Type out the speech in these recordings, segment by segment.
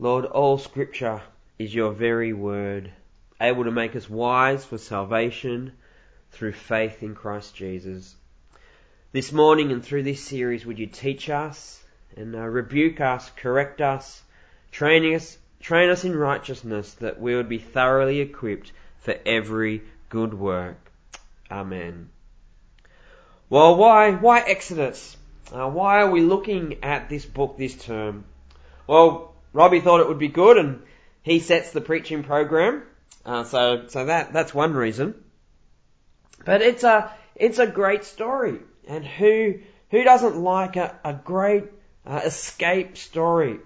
Lord, all scripture is your very word, able to make us wise for salvation through faith in Christ Jesus. This morning and through this series, would you teach us and uh, rebuke us, correct us, training us, train us in righteousness that we would be thoroughly equipped for every good work. Amen. Well, why, why Exodus? Uh, why are we looking at this book this term? Well, Robbie thought it would be good and he sets the preaching program. Uh, so, so that, that's one reason. But it's a, it's a great story. And who, who doesn't like a, a great uh, escape story?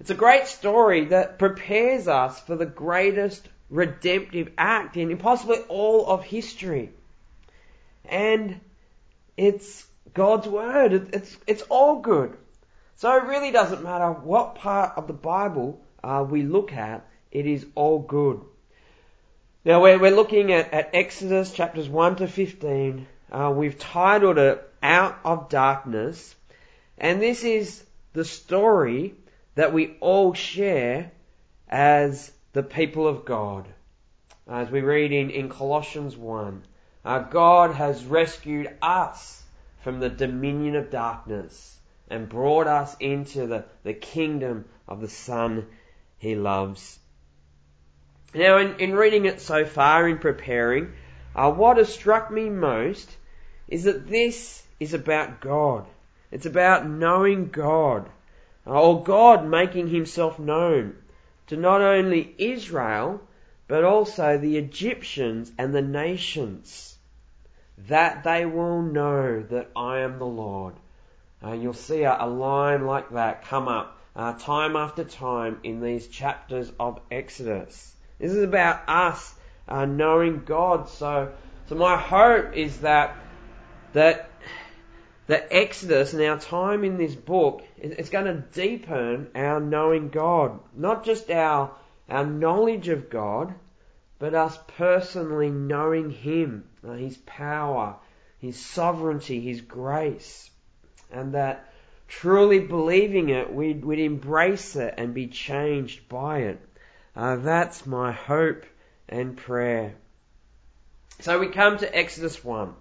It's a great story that prepares us for the greatest redemptive act in possibly all of history. And it's God's Word. It's, it's all good. So it really doesn't matter what part of the Bible uh, we look at, it is all good. Now we're, we're looking at, at Exodus chapters 1 to 15. Uh, we've titled it Out of Darkness. And this is the story that we all share as the people of God. As we read in, in Colossians 1, uh, God has rescued us from the dominion of darkness and brought us into the, the kingdom of the Son he loves. Now, in, in reading it so far, in preparing, uh, what has struck me most is that this is about God. It's about knowing God, uh, or God making himself known to not only Israel, but also the Egyptians and the nations, that they will know that I am the Lord. Uh, you'll see a, a, line like that come up uh, time after time in these chapters of Exodus. This is about us uh, knowing God. So, so my hope is that that the Exodus and our time in this book it's going to deepen our knowing God, not just our our knowledge of God, but us personally knowing Him, uh, His power, His sovereignty, His grace and that truly believing it, we'd, we'd embrace it and be changed by it. Uh, that's my hope and prayer. So we come to Exodus 1.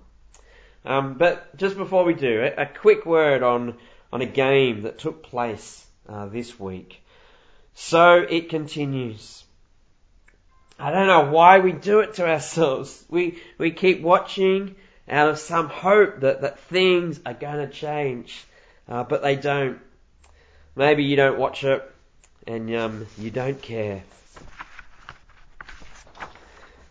Um, but just before we do it, a quick word on, on a game that took place uh, this week. So it continues. I don't know why we do it to ourselves. We, we keep watching out of some hope that, that things are going to change, uh, but they don't. Maybe you don't watch it and um, you don't care.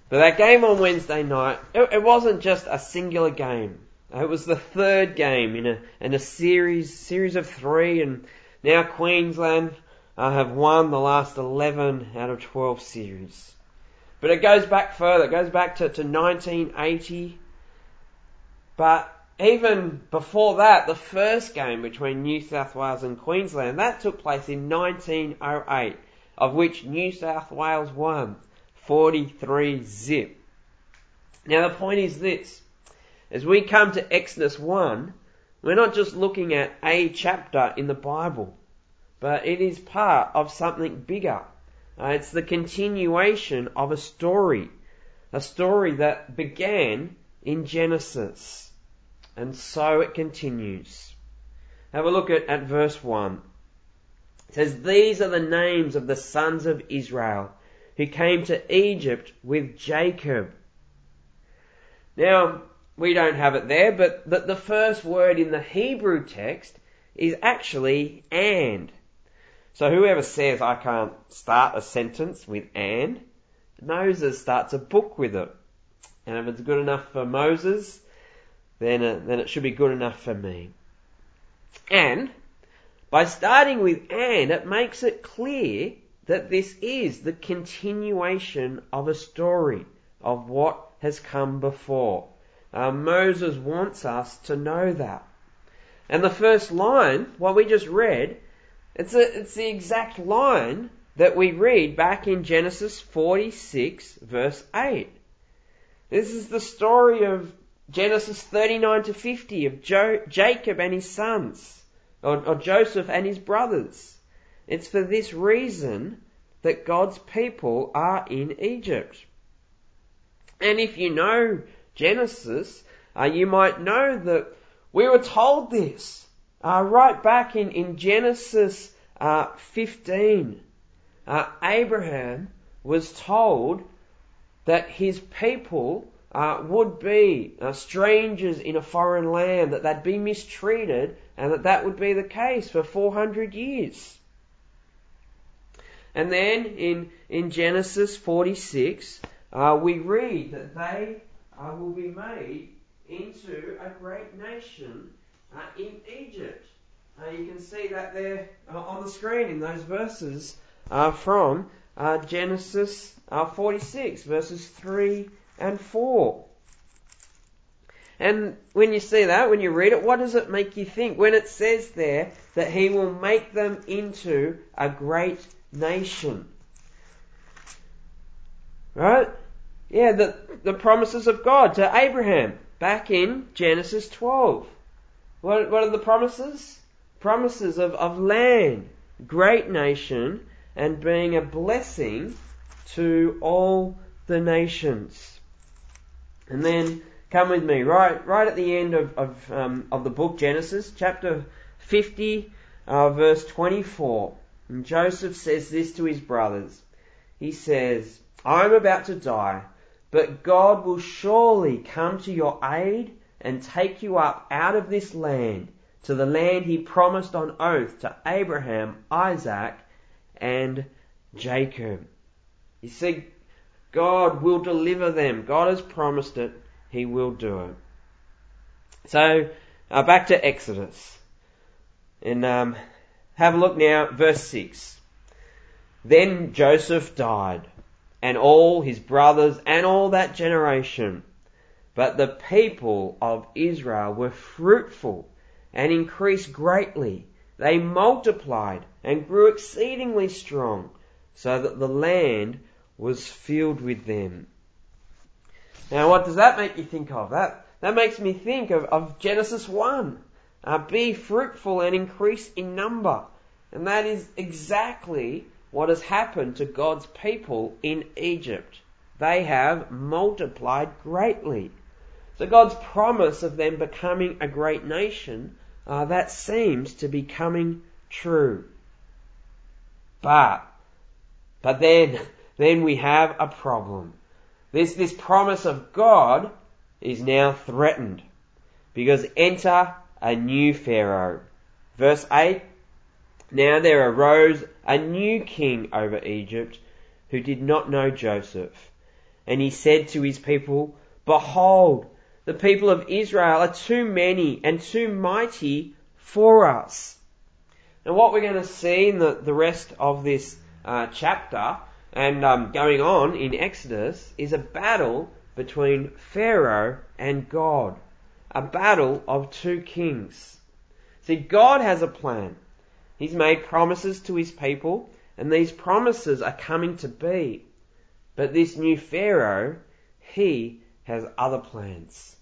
But that game on Wednesday night, it, it wasn't just a singular game. It was the third game in a in a series series of three, and now Queensland uh, have won the last eleven out of twelve series. But it goes back further. It goes back to, to 1980 but even before that, the first game between New South Wales and Queensland, that took place in 1908, of which New South Wales won 43 zip. Now the point is this. As we come to Exodus 1, we're not just looking at a chapter in the Bible, but it is part of something bigger. Uh, it's the continuation of a story. A story that began in Genesis. And so it continues. Have a look at, at verse 1. It says, These are the names of the sons of Israel who came to Egypt with Jacob. Now, we don't have it there, but the, the first word in the Hebrew text is actually and. So whoever says I can't start a sentence with and, Moses starts a book with it. And if it's good enough for Moses, then, uh, then it should be good enough for me. And by starting with and, it makes it clear that this is the continuation of a story of what has come before. Uh, Moses wants us to know that. And the first line, what we just read, it's, a, it's the exact line that we read back in Genesis 46 verse 8. This is the story of Genesis 39 to 50 of jo- Jacob and his sons, or, or Joseph and his brothers. It's for this reason that God's people are in Egypt. And if you know Genesis, uh, you might know that we were told this uh, right back in, in Genesis uh, 15. Uh, Abraham was told that his people uh, would be uh, strangers in a foreign land, that they'd be mistreated, and that that would be the case for 400 years. And then in, in Genesis 46, uh, we read that they uh, will be made into a great nation uh, in Egypt. Uh, you can see that there on the screen in those verses from Genesis 46, verses 3 and 4. And when you see that, when you read it, what does it make you think? When it says there that he will make them into a great nation. Right? Yeah, the, the promises of God to Abraham back in Genesis 12. What, what are the promises? Promises of, of land, great nation, and being a blessing to all the nations. And then come with me, right, right at the end of, of, um, of the book Genesis, chapter 50, uh, verse 24. And Joseph says this to his brothers. He says, I'm about to die, but God will surely come to your aid and take you up out of this land to the land he promised on oath to Abraham, Isaac, and Jacob. You see, God will deliver them. God has promised it. He will do it. So, uh, back to Exodus. And um, have a look now, verse 6. Then Joseph died, and all his brothers, and all that generation. But the people of Israel were fruitful and increased greatly. They multiplied and grew exceedingly strong, so that the land was filled with them. Now, what does that make you think of? That, that makes me think of, of Genesis 1. Uh, be fruitful and increase in number. And that is exactly what has happened to God's people in Egypt. They have multiplied greatly. So God's promise of them becoming a great nation, uh, that seems to be coming true. But, but then, then we have a problem. This, this promise of God is now threatened because enter a new Pharaoh. Verse 8, Now there arose a new king over Egypt who did not know Joseph. And he said to his people, Behold, the people of Israel are too many and too mighty for us. And what we're going to see in the, the rest of this uh, chapter and um, going on in Exodus is a battle between Pharaoh and God. A battle of two kings. See, God has a plan. He's made promises to his people, and these promises are coming to be. But this new Pharaoh, he has other plans.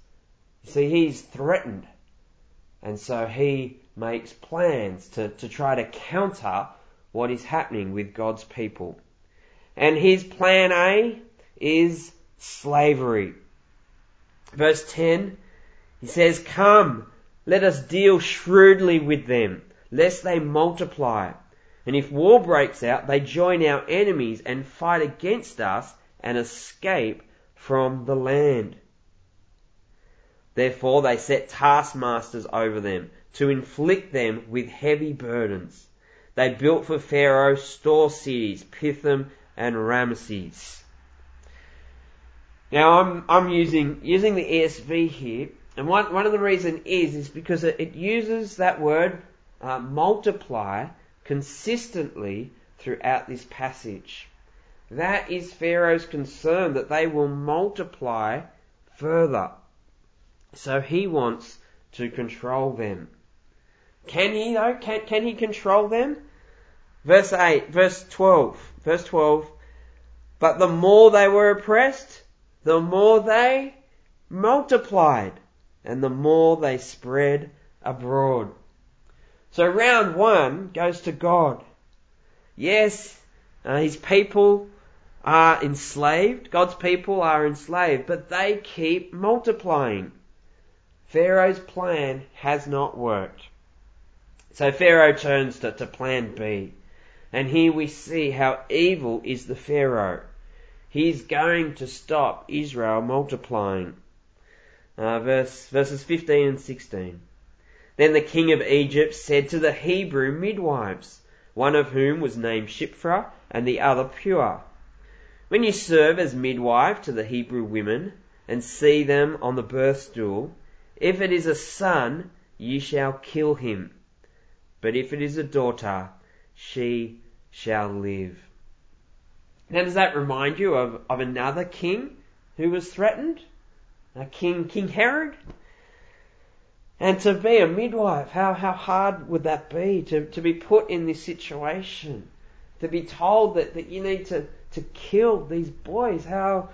See, he's threatened. And so he makes plans to, to try to counter what is happening with God's people. And his plan A is slavery. Verse 10, he says, Come, let us deal shrewdly with them, lest they multiply. And if war breaks out, they join our enemies and fight against us and escape from the land. Therefore they set taskmasters over them to inflict them with heavy burdens. They built for Pharaoh store cities, Pithom and Ramesses. Now I'm, I'm using, using the ESV here, and one, one of the reasons is, is because it, it uses that word, uh, multiply, consistently throughout this passage. That is Pharaoh's concern, that they will multiply further. So he wants to control them. Can he though? Can, can he control them? Verse 8, verse 12, verse 12. But the more they were oppressed, the more they multiplied, and the more they spread abroad. So round one goes to God. Yes, uh, his people are enslaved. God's people are enslaved, but they keep multiplying. Pharaoh's plan has not worked. So Pharaoh turns to, to plan B. And here we see how evil is the Pharaoh. He's going to stop Israel multiplying. Uh, verse, verses 15 and 16. Then the king of Egypt said to the Hebrew midwives, one of whom was named Shiphrah and the other Puah, When you serve as midwife to the Hebrew women and see them on the birth stool, if it is a son, you shall kill him. But if it is a daughter, she shall live. Now does that remind you of, of another king who was threatened? A king, King Herod? And to be a midwife, how, how hard would that be to, to be put in this situation? To be told that, that you need to, to kill these boys. How,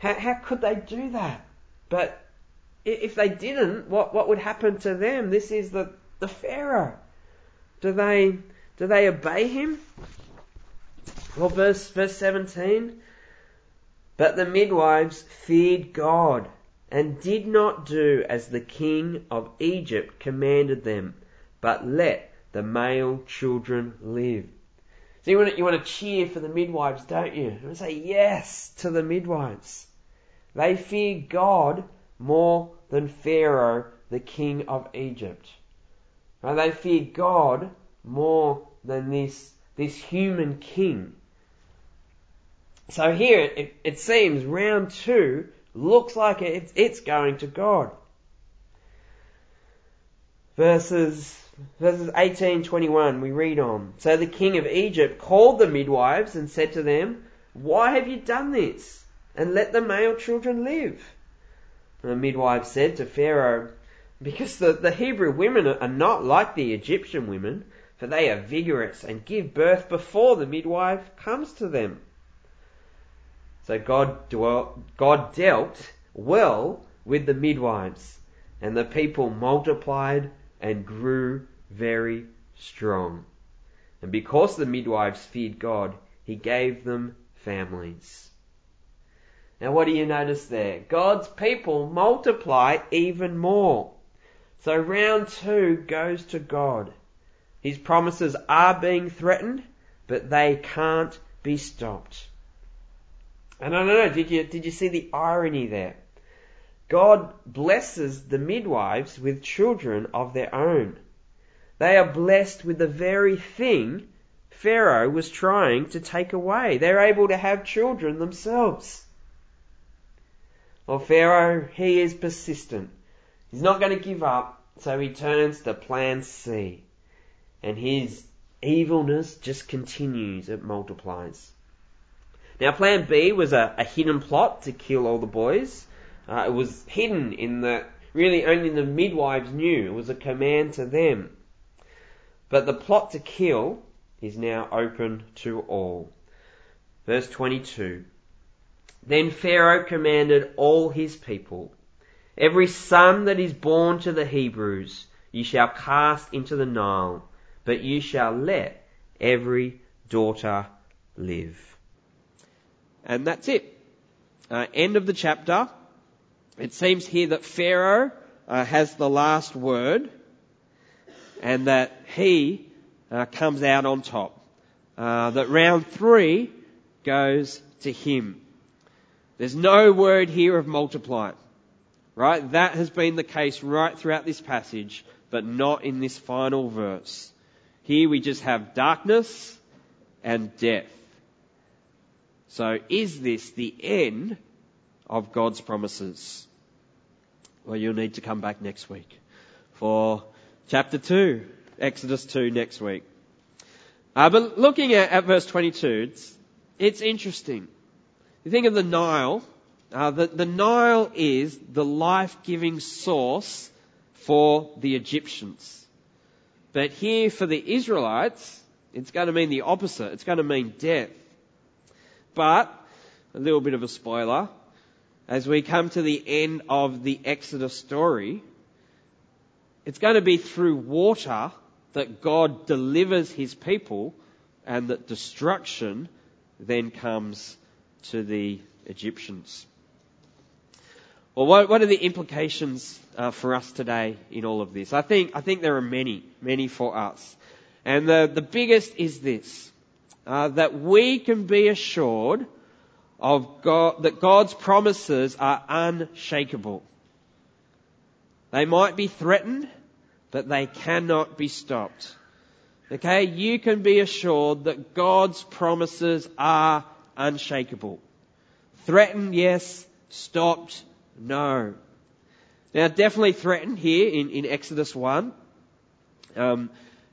how, how could they do that? But if they didn't, what, what would happen to them? This is the, the Pharaoh. Do they, do they obey him? Well, verse, verse 17. But the midwives feared God and did not do as the king of Egypt commanded them, but let the male children live. So you want to, you want to cheer for the midwives, don't you? You want to say yes to the midwives. They fear God more than Pharaoh, the king of Egypt. Right? They fear God more than this, this human king. So here it, it seems round two looks like it's, it's going to God. Verses verses 18:21 we read on. So the king of Egypt called the midwives and said to them, "Why have you done this? And let the male children live." And the midwives said to Pharaoh, "Because the, the Hebrew women are not like the Egyptian women, for they are vigorous and give birth before the midwife comes to them." So God, dwelt, God dealt well with the midwives, and the people multiplied and grew very strong. And because the midwives feared God, he gave them families. Now what do you notice there? God's people multiply even more. So round two goes to God. His promises are being threatened, but they can't be stopped. And I don't know, did you, did you see the irony there? God blesses the midwives with children of their own. They are blessed with the very thing Pharaoh was trying to take away. They're able to have children themselves. Well, Pharaoh, he is persistent. He's not going to give up, so he turns to plan C. And his evilness just continues, it multiplies. Now, plan B was a, a hidden plot to kill all the boys. Uh, it was hidden in the, really only the midwives knew. It was a command to them. But the plot to kill is now open to all. Verse 22. Then Pharaoh commanded all his people, Every son that is born to the Hebrews you shall cast into the Nile, but you shall let every daughter live. And that's it. Uh, end of the chapter. It seems here that Pharaoh uh, has the last word and that he uh, comes out on top. Uh, that round three goes to him. There's no word here of multiply. Right? That has been the case right throughout this passage, but not in this final verse. Here we just have darkness and death. So is this the end of God's promises? Well, you'll need to come back next week for chapter 2, Exodus 2 next week. Uh, but looking at, at verse 22, it's, it's interesting. You think of the Nile, uh, the, the Nile is the life-giving source for the Egyptians. But here for the Israelites, it's going to mean the opposite. It's going to mean death. But, a little bit of a spoiler, as we come to the end of the Exodus story, it's going to be through water that God delivers his people and that destruction then comes to the Egyptians. Well, what, what are the implications uh, for us today in all of this? I think, I think there are many, many for us. And the, the biggest is this, uh, that we can be assured of God, that God's promises are unshakable. They might be threatened, but they cannot be stopped. Okay, you can be assured that God's promises are unshakable. Threatened, yes. Stopped, no. Now, definitely threatened here in, in Exodus 1. Um,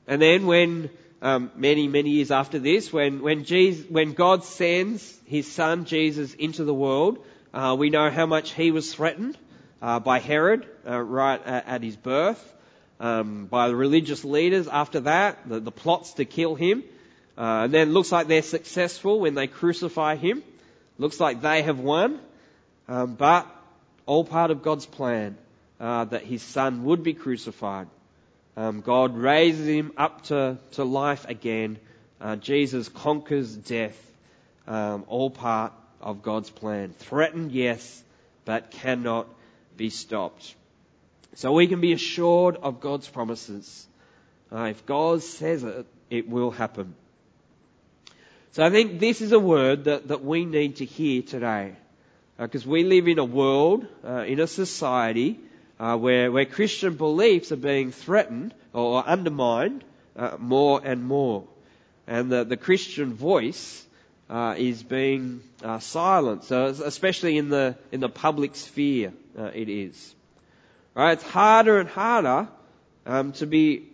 and then when, um, many, many years after this, when, when, Jesus, when God sends his son Jesus into the world, uh, we know how much he was threatened uh, by Herod uh, right at, at, his birth, um, by the religious leaders after that, the, the plots to kill him. Uh, and then it looks like they're successful when they crucify him. Looks like they have won. Um, but all part of God's plan uh, that his son would be crucified. Um, God raises him up to, to life again. Uh, Jesus conquers death. Um, all part of God's plan. Threatened, yes, but cannot be stopped. So we can be assured of God's promises. Uh, if God says it, it will happen. So I think this is a word that, that we need to hear today because uh, we live in a world, uh, in a society uh, where, where Christian beliefs are being threatened or undermined uh, more and more. And the, the Christian voice uh, is being uh, silenced, so especially in the, in the public sphere it is. Right? It's harder and harder um, to be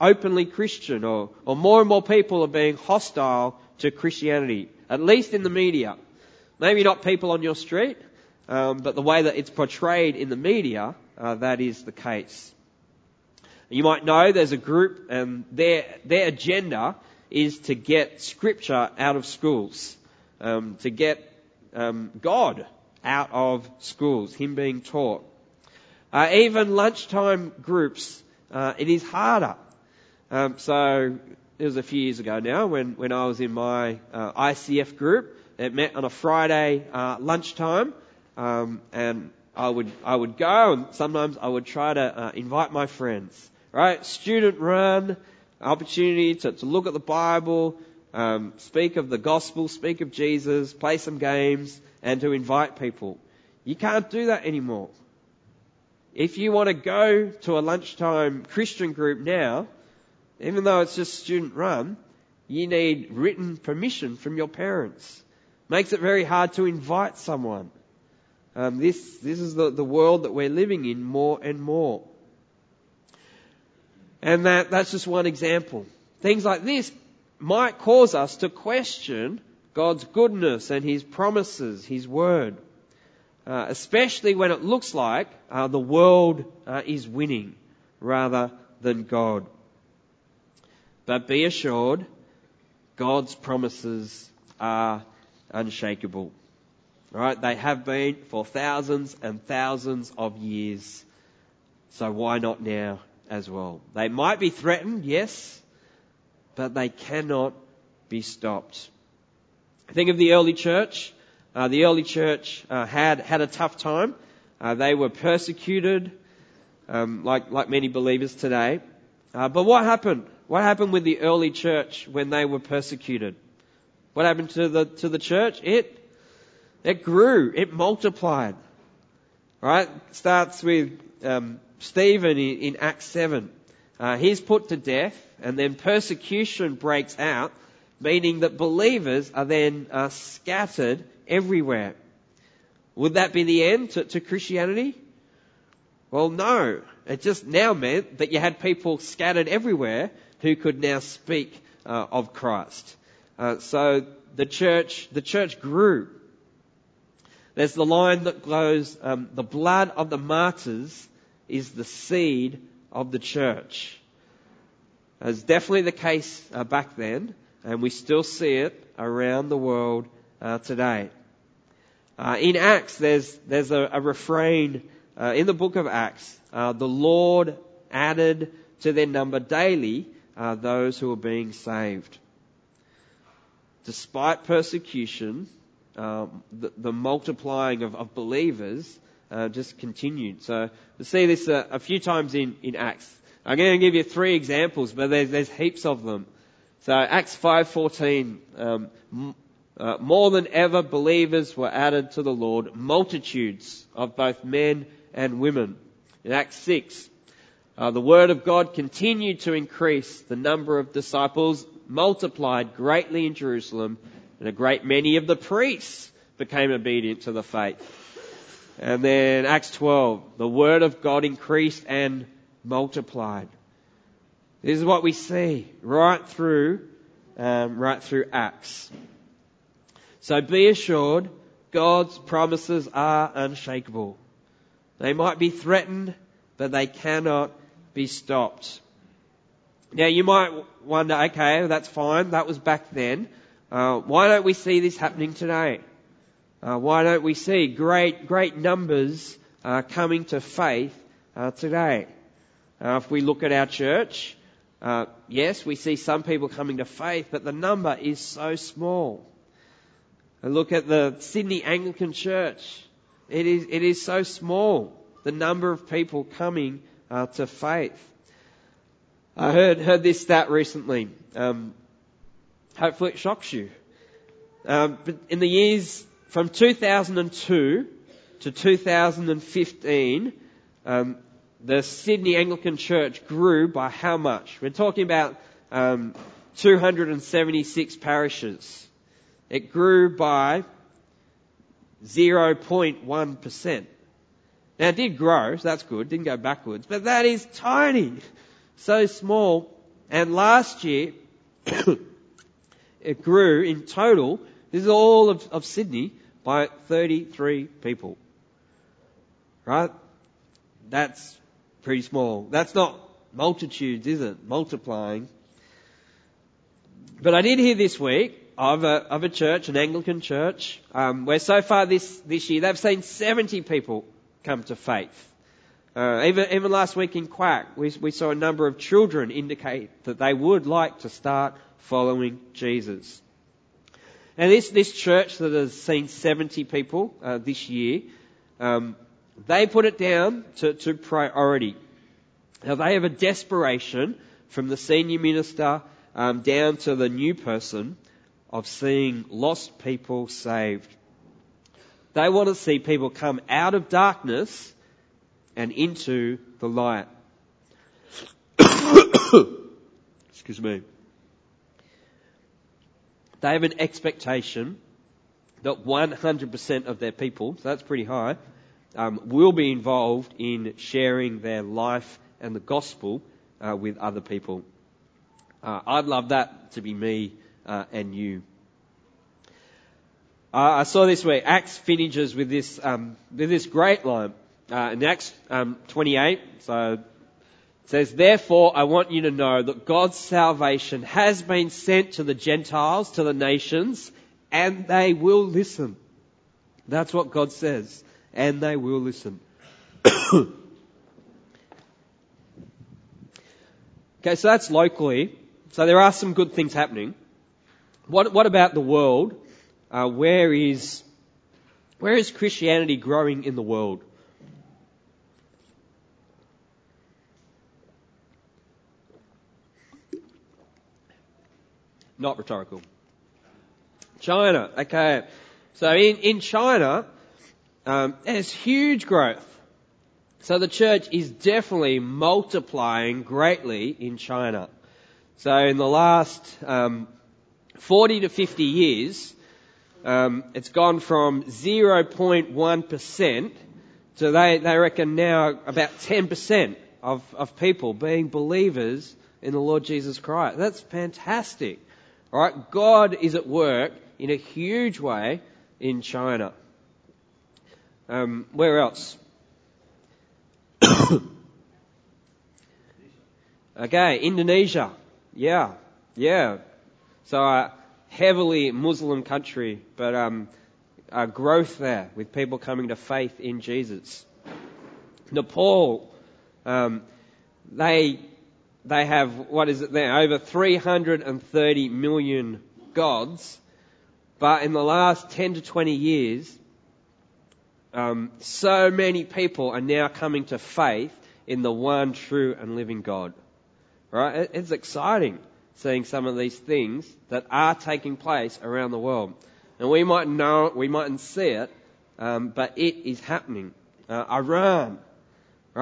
openly Christian or, or more and more people are being hostile to Christianity, at least in the media. Maybe not people on your street, um, but the way that it's portrayed in the media, uh, that is the case. You might know there's a group and their, their agenda is to get scripture out of schools, um, to get um, God out of schools, Him being taught. Uh, even lunchtime groups, uh, it is harder. Um, so it was a few years ago now when, when I was in my uh, ICF group. It met on a Friday uh, lunchtime, um, and I would I would go, and sometimes I would try to uh, invite my friends. Right, student run opportunity to, to look at the Bible, um, speak of the gospel, speak of Jesus, play some games, and to invite people. You can't do that anymore. If you want to go to a lunchtime Christian group now, even though it's just student run, you need written permission from your parents. Makes it very hard to invite someone. Um, this, this is the, the world that we're living in more and more. And that, that's just one example. Things like this might cause us to question God's goodness and His promises, His word. Uh, especially when it looks like uh, the world uh, is winning rather than God. But be assured, God's promises are unshakable. Right? They have been for thousands and thousands of years. So why not now as well? They might be threatened, yes, but they cannot be stopped. Think of the early church. Uh, the early church uh, had had a tough time. Uh, they were persecuted, um, like like many believers today. Uh, but what happened? What happened with the early church when they were persecuted? What happened to the, to the church? It, it grew. It multiplied. Right? Starts with, um, Stephen in, in Acts 7. Uh, he's put to death and then persecution breaks out, meaning that believers are then uh, scattered everywhere. Would that be the end to, to Christianity? Well, no. It just now meant that you had people scattered everywhere who could now speak uh, of Christ. Uh, so the church, the church grew. There's the line that goes, um, the blood of the martyrs is the seed of the church. That's definitely the case uh, back then, and we still see it around the world uh, today. Uh, in Acts, there's there's a, a refrain uh, in the book of Acts. Uh, the Lord added to their number daily uh, those who were being saved. despite persecution, um, the, the, multiplying of, of believers uh, just continued. So we see this a, a few times in, in Acts. I'm going to give you three examples, but there's, there's heaps of them. So Acts 5:14, um, uh, more than ever believers were added to the Lord, multitudes of both men and women. In Acts 6, uh, the word of God continued to increase. The number of disciples multiplied greatly in Jerusalem, and a great many of the priests became obedient to the faith. And then Acts 12, the word of God increased and multiplied. This is what we see right through, um, right through Acts. So be assured, God's promises are unshakable. They might be threatened, but they cannot be stopped. Now you might wonder, okay, that's fine, that was back then. Uh, why don't we see this happening today? Uh, why don't we see great, great numbers uh, coming to faith uh, today? Uh, if we look at our church, uh, yes, we see some people coming to faith, but the number is so small. Look at the Sydney Anglican Church. It is, it is so small, the number of people coming to faith. I heard, heard this stat recently. Um, hopefully it shocks you. Um, but in the years from 2002 to 2015, um, the Sydney Anglican Church grew by how much? We're talking about um, 276 parishes. It grew by 0.1%. Now it did grow, so that's good, didn't go backwards, but that is tiny so small. And last year, it grew in total, this is all of, of Sydney, by 33 people. Right? That's pretty small. That's not multitudes, is it? Multiplying. But I did hear this week of a, of a church, an Anglican church, um, where so far this, this year they've seen 70 people come to faith. Uh, even, even last week in Quack, we, we saw a number of children indicate that they would like to start following Jesus. And this, this church that has seen 70 people uh, this year, um, they put it down to, to priority. Now they have a desperation from the senior minister um, down to the new person of seeing lost people saved. They want to see people come out of darkness and into the light. Excuse me. They have an expectation that 100% of their people, so that's pretty high, um, will be involved in sharing their life and the gospel uh, with other people. Uh, I'd love that to be me uh, and you. Uh, I saw this week Acts finishes with this um, with this great line. Uh, in Acts um, 28, so says, Therefore I want you to know that God's salvation has been sent to the Gentiles, to the nations, and they will listen. That's what God says. And they will listen. okay, so that's locally. So there are some good things happening. What, what about the world? Uh, where is where is Christianity growing in the world? Not rhetorical. China. Okay. So in, in China, um, there's huge growth. So the church is definitely multiplying greatly in China. So in the last um, 40 to 50 years, um, it's gone from 0.1% to they, they reckon now about 10% of, of people being believers in the Lord Jesus Christ. That's fantastic. Alright, God is at work in a huge way in China. Um, where else? okay, Indonesia. Yeah, yeah. So a heavily Muslim country, but um, a growth there with people coming to faith in Jesus. Nepal. Um, they they have, what is it there, over 330 million gods, But in the last 10 to 20 years, um, so many people are now coming to faith in the one true and living God. Right? It's exciting seeing some of these things that are taking place around the world. And we might know it, we mightn't see it, um, but it is happening. Uh, Iran,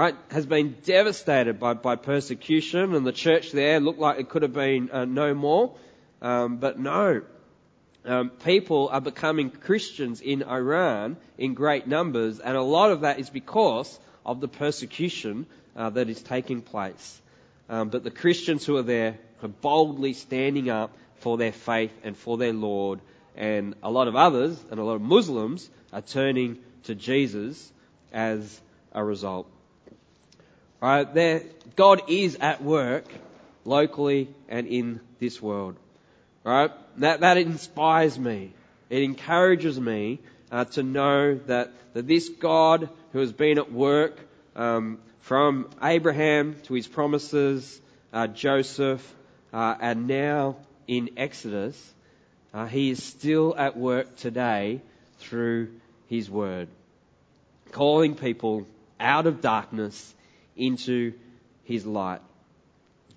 right, has been devastated by, by persecution, and the church there looked like it could have been uh, no more. Um, but no, um, people are becoming Christians in Iran in great numbers, and a lot of that is because of the persecution uh, that is taking place. Um, but the Christians who are there are boldly standing up for their faith and for their Lord, and a lot of others and a lot of Muslims are turning to Jesus as a result. Right there, God is at work locally and in this world. Right? That, that inspires me. It encourages me uh, to know that, that this God who has been at work um, from Abraham to his promises, uh, Joseph, uh, and now in Exodus, uh, he is still at work today through his word, calling people out of darkness into his light.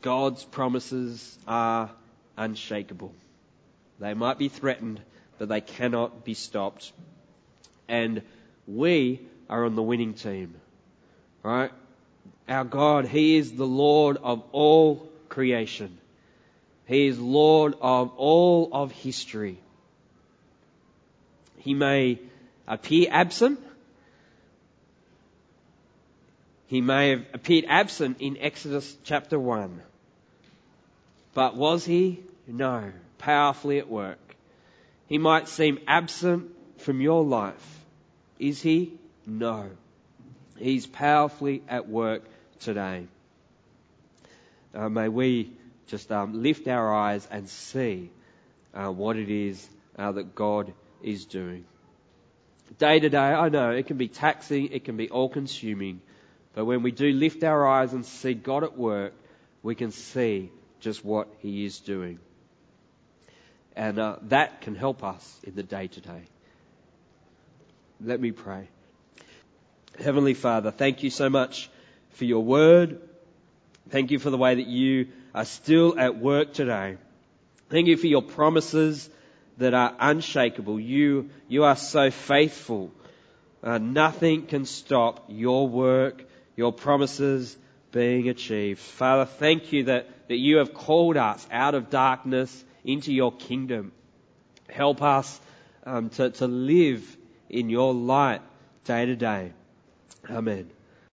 God's promises are unshakable. They might be threatened, but they cannot be stopped. And we are on the winning team. Right? Our God, He is the Lord of all creation. He is Lord of all of history. He may appear absent. He may have appeared absent in Exodus chapter 1. But was he? No. Powerfully at work. He might seem absent from your life. Is he? No. He's powerfully at work today. Uh, may we just um, lift our eyes and see uh, what it is uh, that God is doing. Day to day, I know it can be taxing, it can be all consuming, but when we do lift our eyes and see God at work, we can see just what He is doing. And uh, that can help us in the day to day. Let me pray. Heavenly Father, thank you so much for your word. Thank you for the way that you are still at work today. Thank you for your promises that are unshakable. You, you are so faithful. Uh, nothing can stop your work, your promises being achieved. Father, thank you that, that you have called us out of darkness into your kingdom. Help us um, to, to live in your light day to day. Amen.